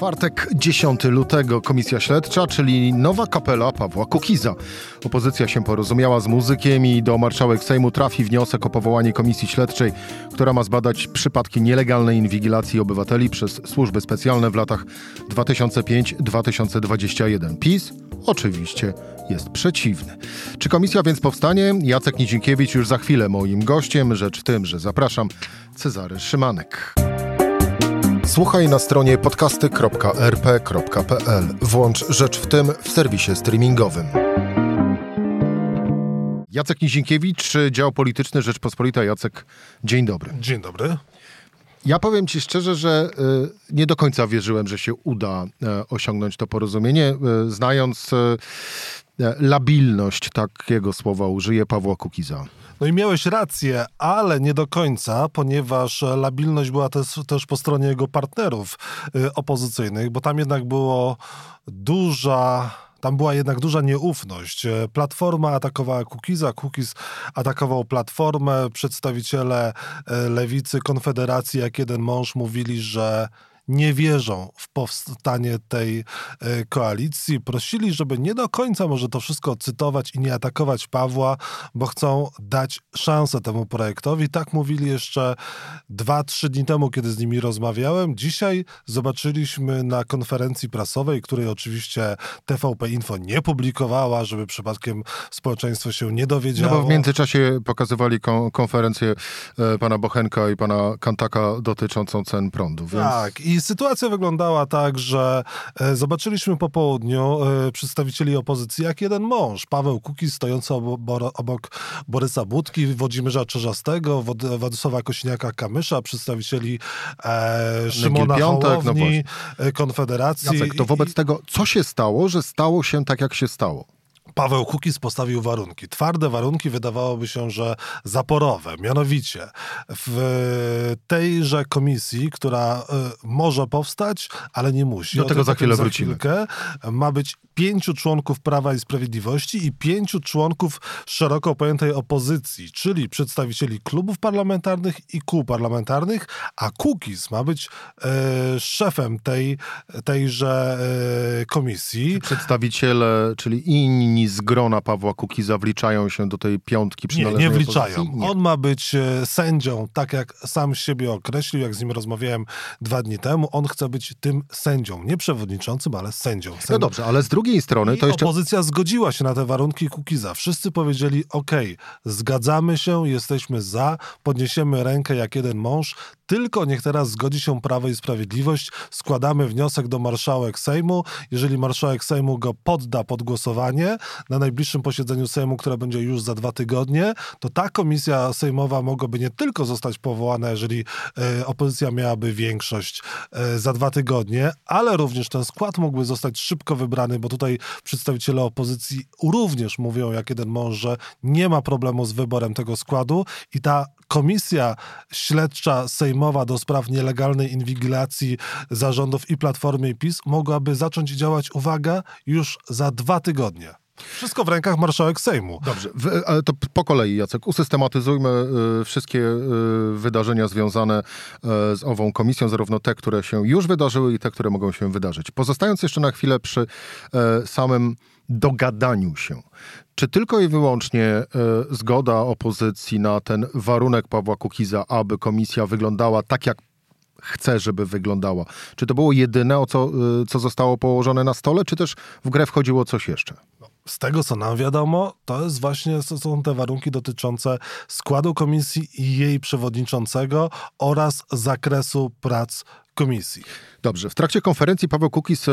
Czwartek, 10 lutego, Komisja Śledcza, czyli nowa kapela Pawła Kukiza. Opozycja się porozumiała z muzykiem i do marszałek Sejmu trafi wniosek o powołanie Komisji Śledczej, która ma zbadać przypadki nielegalnej inwigilacji obywateli przez służby specjalne w latach 2005-2021. PiS oczywiście jest przeciwny. Czy komisja więc powstanie? Jacek Nizinkiewicz już za chwilę moim gościem. Rzecz w tym, że zapraszam Cezary Szymanek. Słuchaj na stronie podcasty.rp.pl. Włącz Rzecz w tym w serwisie streamingowym. Jacek Nizinkiewicz, dział polityczny Rzeczpospolita. Jacek, dzień dobry. Dzień dobry. Ja powiem ci szczerze, że y, nie do końca wierzyłem, że się uda y, osiągnąć to porozumienie, y, znając labilność, takiego słowa użyję, Pawła Kukiza. No i miałeś rację, ale nie do końca, ponieważ labilność była też, też po stronie jego partnerów opozycyjnych, bo tam jednak było duża tam była jednak duża nieufność. Platforma atakowała Kukiza, Kukiz atakował Platformę. Przedstawiciele Lewicy, Konfederacji, jak jeden mąż mówili, że nie wierzą w powstanie tej e, koalicji. Prosili, żeby nie do końca może to wszystko cytować i nie atakować Pawła, bo chcą dać szansę temu projektowi. Tak mówili jeszcze dwa, trzy dni temu, kiedy z nimi rozmawiałem. Dzisiaj zobaczyliśmy na konferencji prasowej, której oczywiście TVP Info nie publikowała, żeby przypadkiem społeczeństwo się nie dowiedziało. No bo w międzyczasie pokazywali kon konferencję e, pana Bochenka i pana Kantaka dotyczącą cen prądu. Więc... Tak, i sytuacja wyglądała tak, że e, zobaczyliśmy po południu e, przedstawicieli opozycji jak jeden mąż. Paweł Kukiz stojący obok, obok Borysa Budki, Włodzimierza Czerzastego, Władysława Kośniaka-Kamysza, przedstawicieli e, Szymona Piątek, no Hołowni, no Konfederacji. Jacek, to wobec tego, co się stało, że stało się tak, jak się stało? Paweł Kukiz postawił warunki. Twarde warunki wydawałoby się, że zaporowe. Mianowicie w tejże komisji, która y, może powstać, ale nie musi. Do tego za chwilę za wrócimy. Chwilkę, ma być pięciu członków Prawa i Sprawiedliwości i pięciu członków szeroko pojętej opozycji, czyli przedstawicieli klubów parlamentarnych i kół parlamentarnych, a Kukiz ma być y, szefem tej, tejże y, komisji. Przedstawiciele, czyli inni z grona Pawła Kukiza wliczają się do tej piątki przynależnej Nie, nie wliczają. Nie. On ma być e, sędzią, tak jak sam siebie określił, jak z nim rozmawiałem dwa dni temu. On chce być tym sędzią, nie przewodniczącym, ale sędzią. sędzią. No dobrze, ale z drugiej strony I to jeszcze... opozycja zgodziła się na te warunki Kukiza. Wszyscy powiedzieli, ok, zgadzamy się, jesteśmy za, podniesiemy rękę jak jeden mąż, tylko niech teraz zgodzi się Prawo i Sprawiedliwość. Składamy wniosek do marszałek Sejmu. Jeżeli marszałek Sejmu go podda pod głosowanie na najbliższym posiedzeniu Sejmu, które będzie już za dwa tygodnie, to ta komisja sejmowa mogłaby nie tylko zostać powołana, jeżeli e, opozycja miałaby większość e, za dwa tygodnie, ale również ten skład mógłby zostać szybko wybrany, bo tutaj przedstawiciele opozycji również mówią, jak jeden mąż, że nie ma problemu z wyborem tego składu i ta komisja śledcza sejmowa do spraw nielegalnej inwigilacji zarządów i Platformy PiS mogłaby zacząć działać, uwaga, już za dwa tygodnie. Wszystko w rękach marszałek Sejmu. Dobrze, ale to po kolei, Jacek. Usystematyzujmy y, wszystkie y, wydarzenia związane y, z ową komisją, zarówno te, które się już wydarzyły i te, które mogą się wydarzyć. Pozostając jeszcze na chwilę przy samym dogadaniu się. Czy tylko i wyłącznie zgoda opozycji na ten warunek Pawła Kukiza, aby komisja wyglądała tak, jak chce, żeby wyglądała? Czy to było jedyne, o co, co zostało położone na stole, czy też w grę wchodziło coś jeszcze? Z tego, co nam wiadomo, to jest właśnie, są te warunki dotyczące składu komisji i jej przewodniczącego oraz zakresu prac komisji. Dobrze. W trakcie konferencji Paweł Kukis, e,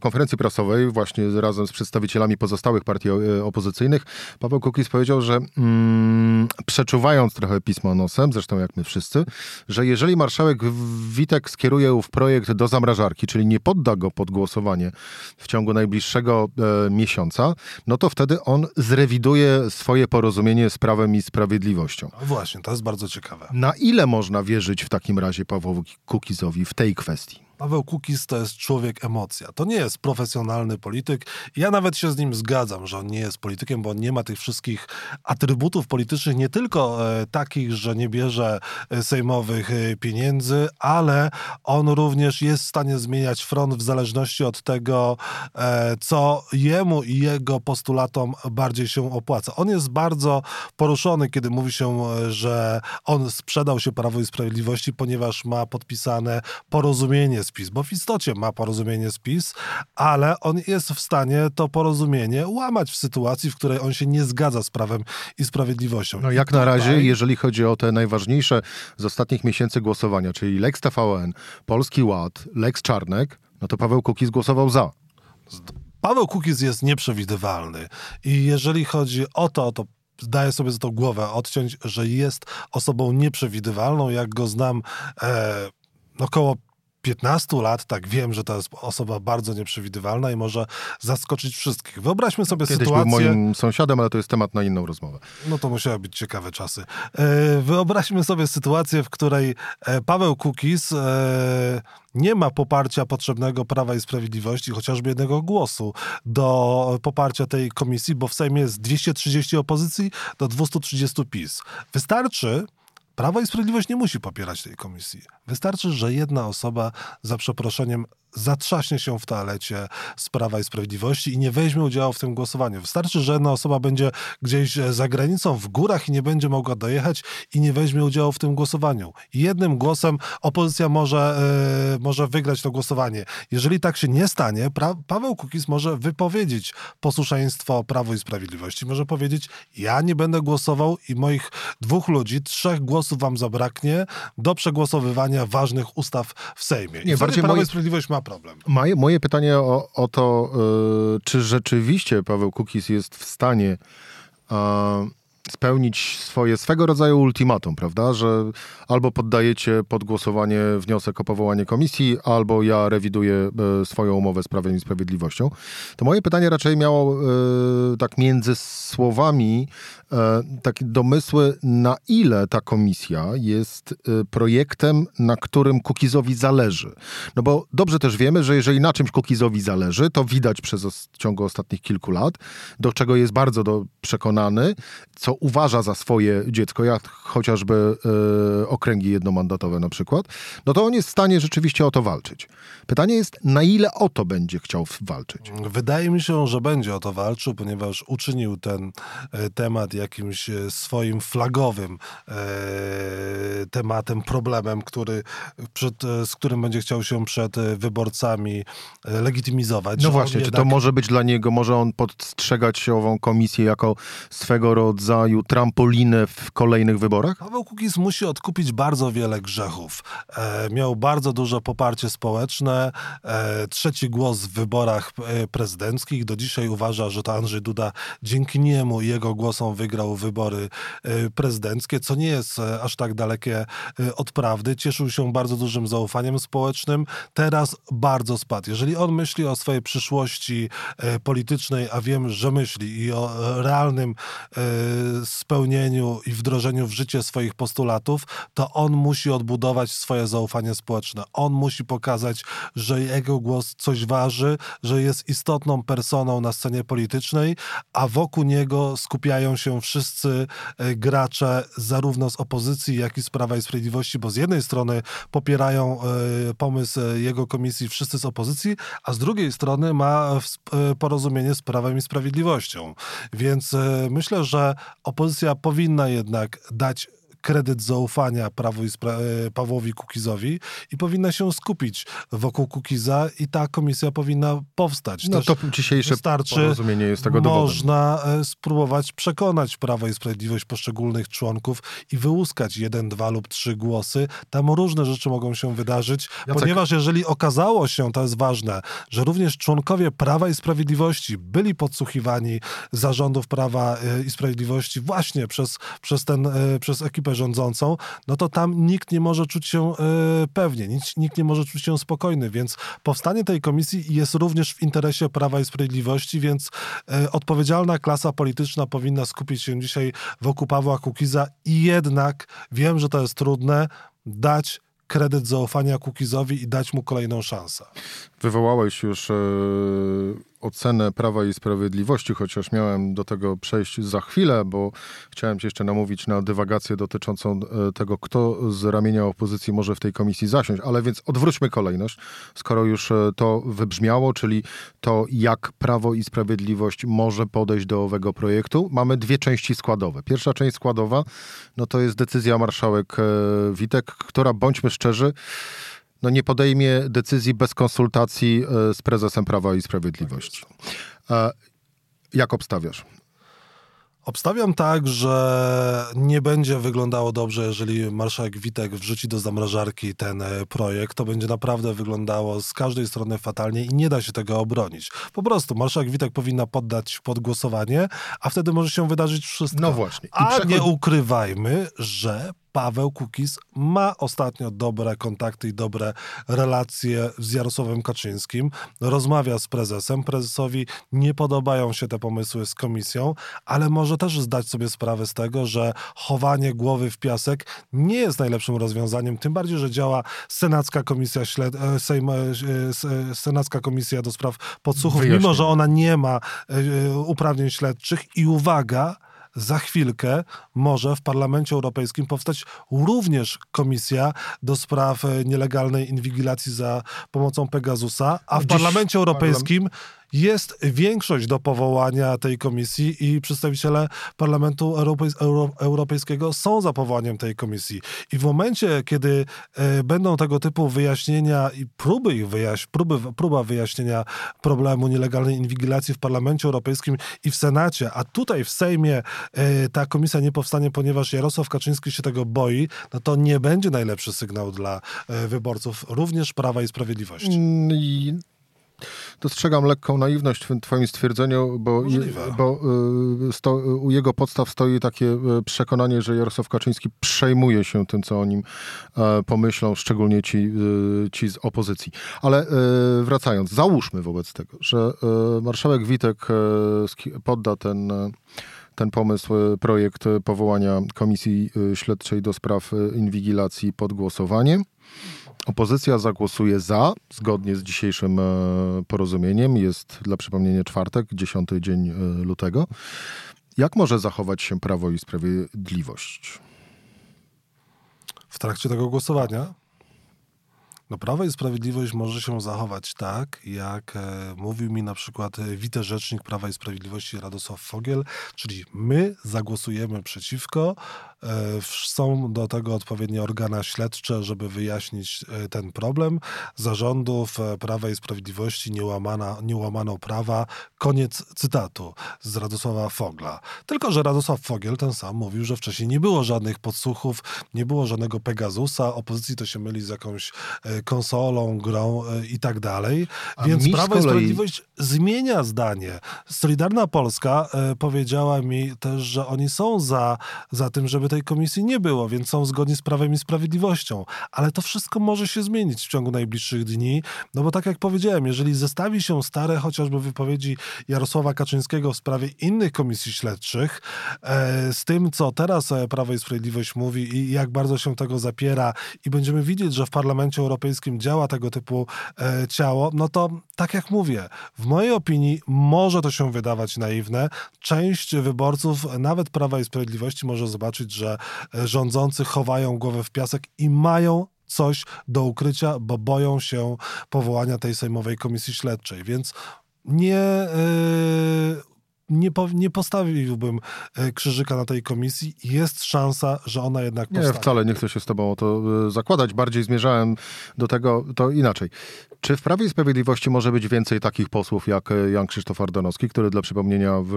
konferencji prasowej, właśnie razem z przedstawicielami pozostałych partii e, opozycyjnych, Paweł Kukis powiedział, że mm, przeczuwając trochę pismo nosem, zresztą jak my wszyscy, że jeżeli marszałek Witek skieruje ów projekt do zamrażarki, czyli nie podda go pod głosowanie w ciągu najbliższego e, miesiąca, no to wtedy on zrewiduje swoje porozumienie z Prawem i Sprawiedliwością. No właśnie, to jest bardzo ciekawe. Na ile można wierzyć w takim razie Pawłowi Kukizowi w tej kwestii? Paweł Kukiz to jest człowiek emocja. To nie jest profesjonalny polityk. Ja nawet się z nim zgadzam, że on nie jest politykiem, bo on nie ma tych wszystkich atrybutów politycznych, nie tylko e, takich, że nie bierze e, sejmowych e, pieniędzy, ale on również jest w stanie zmieniać front w zależności od tego, co jemu i jego postulatom bardziej się opłaca. On jest bardzo poruszony, kiedy mówi się, że on sprzedał się Prawo i Sprawiedliwości, ponieważ ma podpisane porozumienie z PiS, bo w istocie ma porozumienie z PiS, ale on jest w stanie to porozumienie łamać w sytuacji, w której on się nie zgadza z Prawem i Sprawiedliwością. No jak na razie, jeżeli chodzi o te najważniejsze z ostatnich miesięcy głosowania, czyli Lex TVN, Polski Ład, Lex Czarnek, no to Paweł Kukiz głosował za. Paweł Kukiz jest nieprzewidywalny i jeżeli chodzi o to, to zdaję sobie za to głowę odciąć, że jest osobą nieprzewidywalną. Jak go znam e, około 15 lat, tak wiem, że to jest osoba bardzo nieprzewidywalna i może zaskoczyć wszystkich. Wyobraźmy sobie Kiedyś sytuację... był moim sąsiadem, ale to jest temat na inną rozmowę. No to musiały być ciekawe czasy. E, wyobraźmy sobie sytuację, w której e, Paweł Kukiz e, nie ma poparcia potrzebnego Prawa i Sprawiedliwości, chociażby jednego głosu do poparcia tej komisji, bo w Sejmie jest 230 opozycji do 230 PiS. Wystarczy, Prawo i Sprawiedliwość nie musi popierać tej komisji. Wystarczy, że jedna osoba za przeproszeniem zatrzaśnie się w toalecie z Prawa i Sprawiedliwości i nie weźmie udziału w tym głosowaniu. Wystarczy, że jedna osoba będzie gdzieś za granicą, w górach i nie będzie mogła dojechać i nie weźmie udziału w tym głosowaniu. Jednym głosem opozycja może, yy, może wygrać to głosowanie. Jeżeli tak się nie stanie, pra Paweł Kukiz może wypowiedzieć posłuszeństwo Prawo i Sprawiedliwości. Może powiedzieć, ja nie będę głosował i moich dwóch ludzi, trzech głosów wam zabraknie do przegłosowywania ważnych ustaw w Sejmie. Nie, I bardziej Prawo moje- i Sprawiedliwość ma problem. Moje, moje pytanie o, o to, y, czy rzeczywiście Paweł Kukiz jest w stanie spełnić swoje swego rodzaju ultimatum, prawda? Że albo poddajecie pod głosowanie wniosek o powołanie komisji, albo ja rewiduję e, swoją umowę z Prawem i Sprawiedliwością. To moje pytanie raczej miało e, tak między słowami takie domysły, na ile ta komisja jest e, projektem, na którym Kukizowi zależy. No bo dobrze też wiemy, że jeżeli na czymś Kukizowi zależy, to widać przez os- ciągu ostatnich kilku lat, do czego jest bardzo do, przekonany, co uważa za swoje dziecko, jak chociażby e, okręgi jednomandatowe na przykład, no to on jest w stanie rzeczywiście o to walczyć. Pytanie jest, na ile o to będzie chciał walczyć. Wydaje mi się, że będzie o to walczył, ponieważ uczynił ten e, temat jakimś e, swoim flagowym e, tematem, problemem, który przed, e, z którym będzie chciał się przed wyborcami legitymizować. No właśnie, czy to może być dla niego, może on postrzegać ową komisję jako swego rodzaju trampolinę w kolejnych wyborach? Paweł Kukiz musi odkupić bardzo wiele grzechów. E, miał bardzo duże poparcie społeczne, e, trzeci głos w wyborach prezydenckich. Do dzisiaj uważa, że to Andrzej Duda dzięki niemu i jego głosom wygrał wybory e, prezydenckie, co nie jest e, aż tak dalekie e, od prawdy. Cieszył się bardzo dużym zaufaniem społecznym. Teraz bardzo spadł. Jeżeli on myśli o swojej przyszłości politycznej, a wiem, że myśli i o realnym spełnieniu i wdrożeniu w życie swoich postulatów, to on musi odbudować swoje zaufanie społeczne. On musi pokazać, że jego głos coś waży, że jest istotną personą na scenie politycznej, a wokół niego skupiają się wszyscy e, gracze zarówno z opozycji, jak i z Prawa i Sprawiedliwości, bo z jednej strony popierają e, pomysł e, jego komisji wszyscy z opozycji, a z drugiej strony ma porozumienie z Prawem i Sprawiedliwością. Więc myślę, że opozycja powinna jednak dać kredyt zaufania Prawu i Spra- e, Pawłowi Kukizowi i powinna się skupić wokół Kukiza i ta komisja powinna powstać. No Też to dzisiejsze porozumienie jest tego dowodem. można e, spróbować przekonać Prawo i Sprawiedliwość poszczególnych członków i wyłuskać jeden, dwa lub trzy głosy. Tam różne rzeczy mogą się wydarzyć, Jacek- ponieważ jeżeli okazało się, to jest ważne, że również członkowie Prawa i Sprawiedliwości byli podsłuchiwani zarządów Prawa e, i Sprawiedliwości właśnie przez, przez, ten, przez ekipę rządzącą, no to tam nikt nie może czuć się e, pewnie, nikt, nikt nie może czuć się spokojny, więc powstanie tej komisji jest również w interesie Prawa i Sprawiedliwości, więc e, odpowiedzialna klasa polityczna powinna skupić się dzisiaj wokół Pawła Kukiza i jednak, wiem, że to jest trudne, dać kredyt zaufania Kukizowi i dać mu kolejną szansę. Wywołałeś już e, ocenę Prawa i Sprawiedliwości, chociaż miałem do tego przejść za chwilę, bo chciałem cię jeszcze namówić na dywagację dotyczącą e, tego, kto z ramienia opozycji może w tej komisji zasiąść. Ale więc odwróćmy kolejność, skoro już e, to wybrzmiało, czyli to, jak Prawo i Sprawiedliwość może podejść do owego projektu. Mamy dwie części składowe. Pierwsza część składowa, no to jest decyzja marszałek e, Witek, która, bądźmy szczerzy, no nie podejmie decyzji bez konsultacji e, z prezesem Prawa i Sprawiedliwości. E, jak obstawiasz? Obstawiam tak, że nie będzie wyglądało dobrze, jeżeli marszałek Witek wrzuci do zamrażarki ten e, projekt. To będzie naprawdę wyglądało z każdej strony fatalnie i nie da się tego obronić. Po prostu marszałek Witek powinna poddać pod głosowanie, a wtedy może się wydarzyć wszystko. No właśnie. I a nie ukrywajmy, że Paweł Kukiz ma ostatnio dobre kontakty i dobre relacje z Jarosławem Kaczyńskim. Rozmawia z prezesem. Prezesowi nie podobają się te pomysły z komisją, ale może też zdać sobie sprawę z tego, że chowanie głowy w piasek nie jest najlepszym rozwiązaniem, tym bardziej, że działa Senacka Komisja, śled... e, Sejm... e, e, Senacka Komisja do Spraw Podsłuchów, Wyjaśnień. mimo że ona nie ma uprawnień śledczych i uwaga, za chwilkę może w Parlamencie Europejskim powstać również komisja do spraw nielegalnej inwigilacji za pomocą Pegasusa, a w Dziś Parlamencie Europejskim jest większość do powołania tej komisji i przedstawiciele Parlamentu Europejs- Euro- Europejskiego są za powołaniem tej komisji. I w momencie, kiedy e, będą tego typu wyjaśnienia i próby ich wyjaś- próby, próba wyjaśnienia problemu nielegalnej inwigilacji w Parlamencie Europejskim i w Senacie, a tutaj w Sejmie e, ta komisja nie powstanie, ponieważ Jarosław Kaczyński się tego boi, no to nie będzie najlepszy sygnał dla e, wyborców również Prawa i Sprawiedliwości. Mm, dostrzegam lekką naiwność w twoim stwierdzeniu, bo, Możliwe. bo y, sto, u jego podstaw stoi takie y, przekonanie, że Jarosław Kaczyński przejmuje się tym, co o nim e, pomyślą, szczególnie ci, y, ci z opozycji. Ale y, wracając, załóżmy wobec tego, że y, marszałek Witek podda ten... ten pomysł, projekt powołania Komisji Śledczej do spraw inwigilacji pod głosowanie. Opozycja zagłosuje za, zgodnie z dzisiejszym e, porozumieniem. Jest dla przypomnienia czwartek, 10 dzień e, lutego. Jak może zachować się Prawo i Sprawiedliwość? w trakcie tego głosowania. No Prawo i Sprawiedliwość może się zachować tak, jak e, mówił mi na przykład e, wicerzecznik Prawa i Sprawiedliwości Radosław Fogiel, czyli my zagłosujemy przeciwko, są do tego odpowiednie organa śledcze, żeby wyjaśnić e, ten problem. Zarządów e, Prawa i Sprawiedliwości nie, łamana, nie łamano prawa. Koniec cytatu z Radosława Fogla. Tylko, że Radosław Fogiel ten sam mówił, że wcześniej nie było żadnych podsłuchów, nie było żadnego Pegasusa, opozycji to się myli z jakąś e, konsolą, grą e, i tak dalej. A Więc Prawo i kolei- Sprawiedliwość zmienia zdanie. Solidarna Polska e, powiedziała mi też, że oni są za, za tym, żeby tej komisji nie było, więc są zgodni z Prawem i Sprawiedliwością. Ale to wszystko może się zmienić w ciągu najbliższych dni, no bo tak jak powiedziałem, jeżeli zestawi się stare chociażby wypowiedzi Jarosława Kaczyńskiego w sprawie innych komisji śledczych e, z tym, co teraz e, Prawo i Sprawiedliwość mówi i jak bardzo się tego zapiera i będziemy widzieć, że w Parlamencie Europejskim działa tego typu e, ciało, no to tak jak mówię, w mojej opinii może to się wydawać naiwne. Część wyborców, nawet Prawa i Sprawiedliwości, może zobaczyć, że e, rządzący chowają głowę w piasek i mają coś do ukrycia, bo boją się powołania tej Sejmowej Komisji Śledczej. Więc nie, e, nie, po, nie postawiłbym e, krzyżyka na tej komisji. Jest szansa, że ona jednak Nie, powstanie. wcale nie chcę się z tobą o to e, zakładać. Bardziej zmierzałem do tego, to inaczej. Czy w Prawie i Sprawiedliwości może być więcej takich posłów jak e, Jan Krzysztof Ardanowski, który dla przypomnienia w,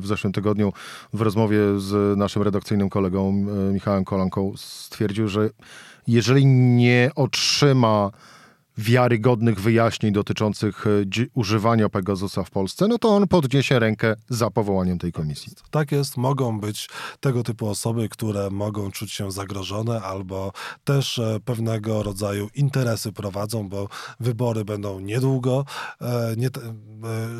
w zeszłym tygodniu w rozmowie z naszym redakcyjnym kolegą Michałem Kolanką stwierdził, że jeżeli nie otrzyma wiarygodnych wyjaśnień dotyczących e, używania Pegasusa w Polsce, no to on podniesie rękę za powołaniem tej komisji. Tak jest, mogą być tego typu osoby, które mogą czuć się zagrożone albo też e, pewnego rodzaju interesy prowadzą, bo wybory będą niedługo, e, nie,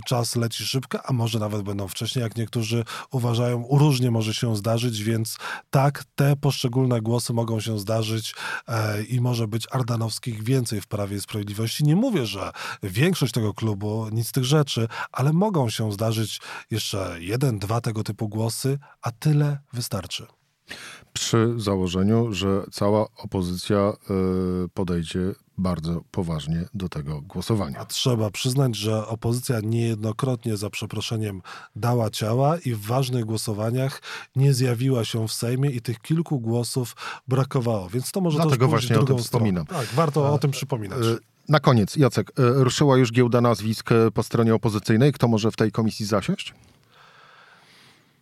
czas leci szybko, a może nawet będą wcześniej, jak niektórzy uważają, różnie może się zdarzyć, więc tak, te poszczególne głosy mogą się zdarzyć i może być Ardanowskich więcej w Prawie Sprawiedliwości. Nie mówię, że większość tego klubu, nic z tych rzeczy, ale mogą się zdarzyć jeszcze jeden, dwa tego typu głosy, a tyle wystarczy. Przy założeniu, że cała opozycja y, podejdzie bardzo poważnie do tego głosowania. A trzeba przyznać, że opozycja niejednokrotnie za przeproszeniem dała ciała i w ważnych głosowaniach nie zjawiła się w Sejmie i tych kilku głosów brakowało. Więc to może Dlatego właśnie o tym wspominam. Tak, warto o tym przypominać. E, na koniec, Jacek, e, ruszyła już giełda nazwisk po stronie opozycyjnej. Kto może w tej komisji zasiąść?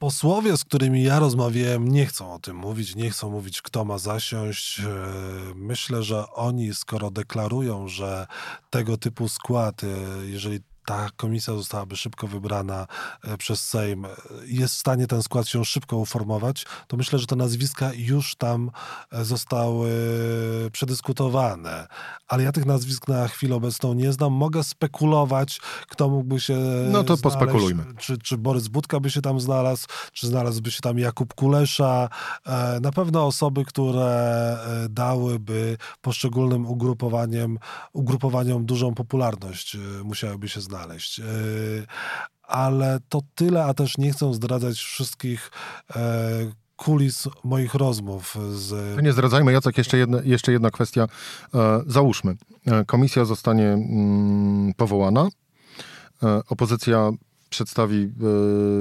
Posłowie, z którymi ja rozmawiałem, nie chcą o tym mówić, nie chcą mówić, kto ma zasiąść. E, myślę, że oni, skoro deklarują, że tego typu skład, jeżeli ta komisja zostałaby szybko wybrana e, przez Sejm, jest w stanie ten skład się szybko uformować, to myślę, że te nazwiska już tam e, zostały przedyskutowane. Ale ja tych nazwisk na chwilę obecną nie znam. Mogę spekulować, kto mógłby się. No to znaleźć, pospekulujmy. Czy, czy Borys Budka by się tam znalazł, czy znalazłby się tam Jakub Kulesza. E, na pewno osoby, które dałyby poszczególnym ugrupowaniem, ugrupowaniom dużą popularność, musiałyby się znaleźć znaleźć. E, ale to tyle, a też nie chcę zdradzać wszystkich e, kulis moich rozmów z... Nie zdradzajmy, Jacek, jeszcze jedna, jeszcze jedna kwestia. E, załóżmy, komisja zostanie mm, powołana, opozycja przedstawi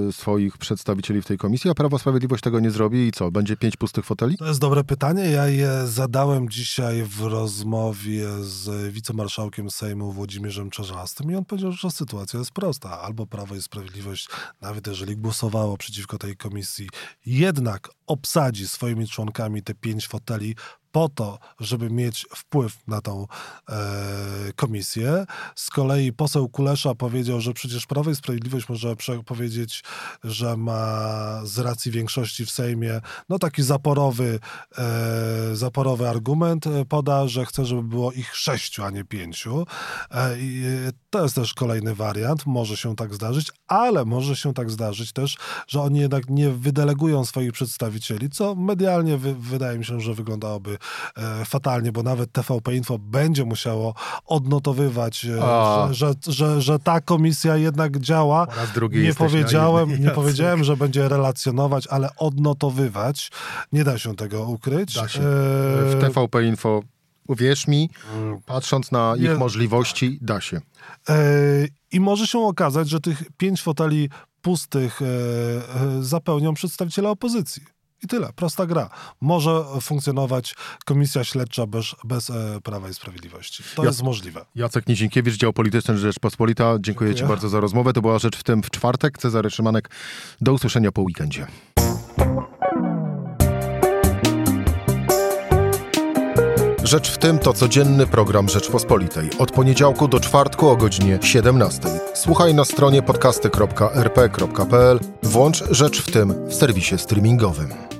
e, swoich przedstawicieli w tej komisji, a Prawo Sprawiedliwość tego nie zrobi i co? Będzie pięć pustych foteli? To jest dobre pytanie. Ja je zadałem dzisiaj w rozmowie z wicemarszałkiem Sejmu Włodzimierzem Czarzastym i on powiedział, że sytuacja jest prosta. Albo Prawo i Sprawiedliwość, nawet jeżeli głosowało przeciwko tej komisji, jednak obsadzi swoimi członkami te pięć foteli po to, żeby mieć wpływ na tą e, komisję. Z kolei poseł Kulesza powiedział, że przecież Prawo i Sprawiedliwość może powiedzieć, że ma z racji większości w Sejmie no taki zaporowy, e, zaporowy argument e, poda, że chce, żeby było ich sześciu, a nie pięciu. E, I to jest też kolejny wariant, może się tak zdarzyć, ale może się tak zdarzyć też, że oni jednak nie wydelegują swoich przedstawicieli, co medialnie wy, wydaje mi się, że wyglądałoby e, fatalnie, bo nawet TVP Info będzie musiało odnotowywać, e, że, że, że, że, ta komisja jednak działa. nie powiedziałem, nie powiedziałem, że będzie relacjonować, ale odnotowywać. Nie da się tego ukryć. Się. E... W TVP Info Uwierz mi, patrząc na ich możliwości, da się. E, I może się okazać, że tych pięć foteli pustych e, e, zapełnią przedstawiciele opozycji. I tyle, prosta gra. Może funkcjonować komisja śledcza bez, bez e, Prawa i Sprawiedliwości. To jest możliwe. Jacek Nizinkiewicz, dział polityczny Rzeczpospolita. Dziękuję, Dziękuję Ci bardzo za rozmowę. To była rzecz w tym w czwartek. Cezary Szymanek. Do usłyszenia po weekendzie. Rzecz w tym to codzienny program Rzeczpospolitej. Od poniedziałku do czwartku o godzinie 17. Słuchaj na stronie podcasty.rp.pl. Włącz Rzecz w tym w serwisie streamingowym.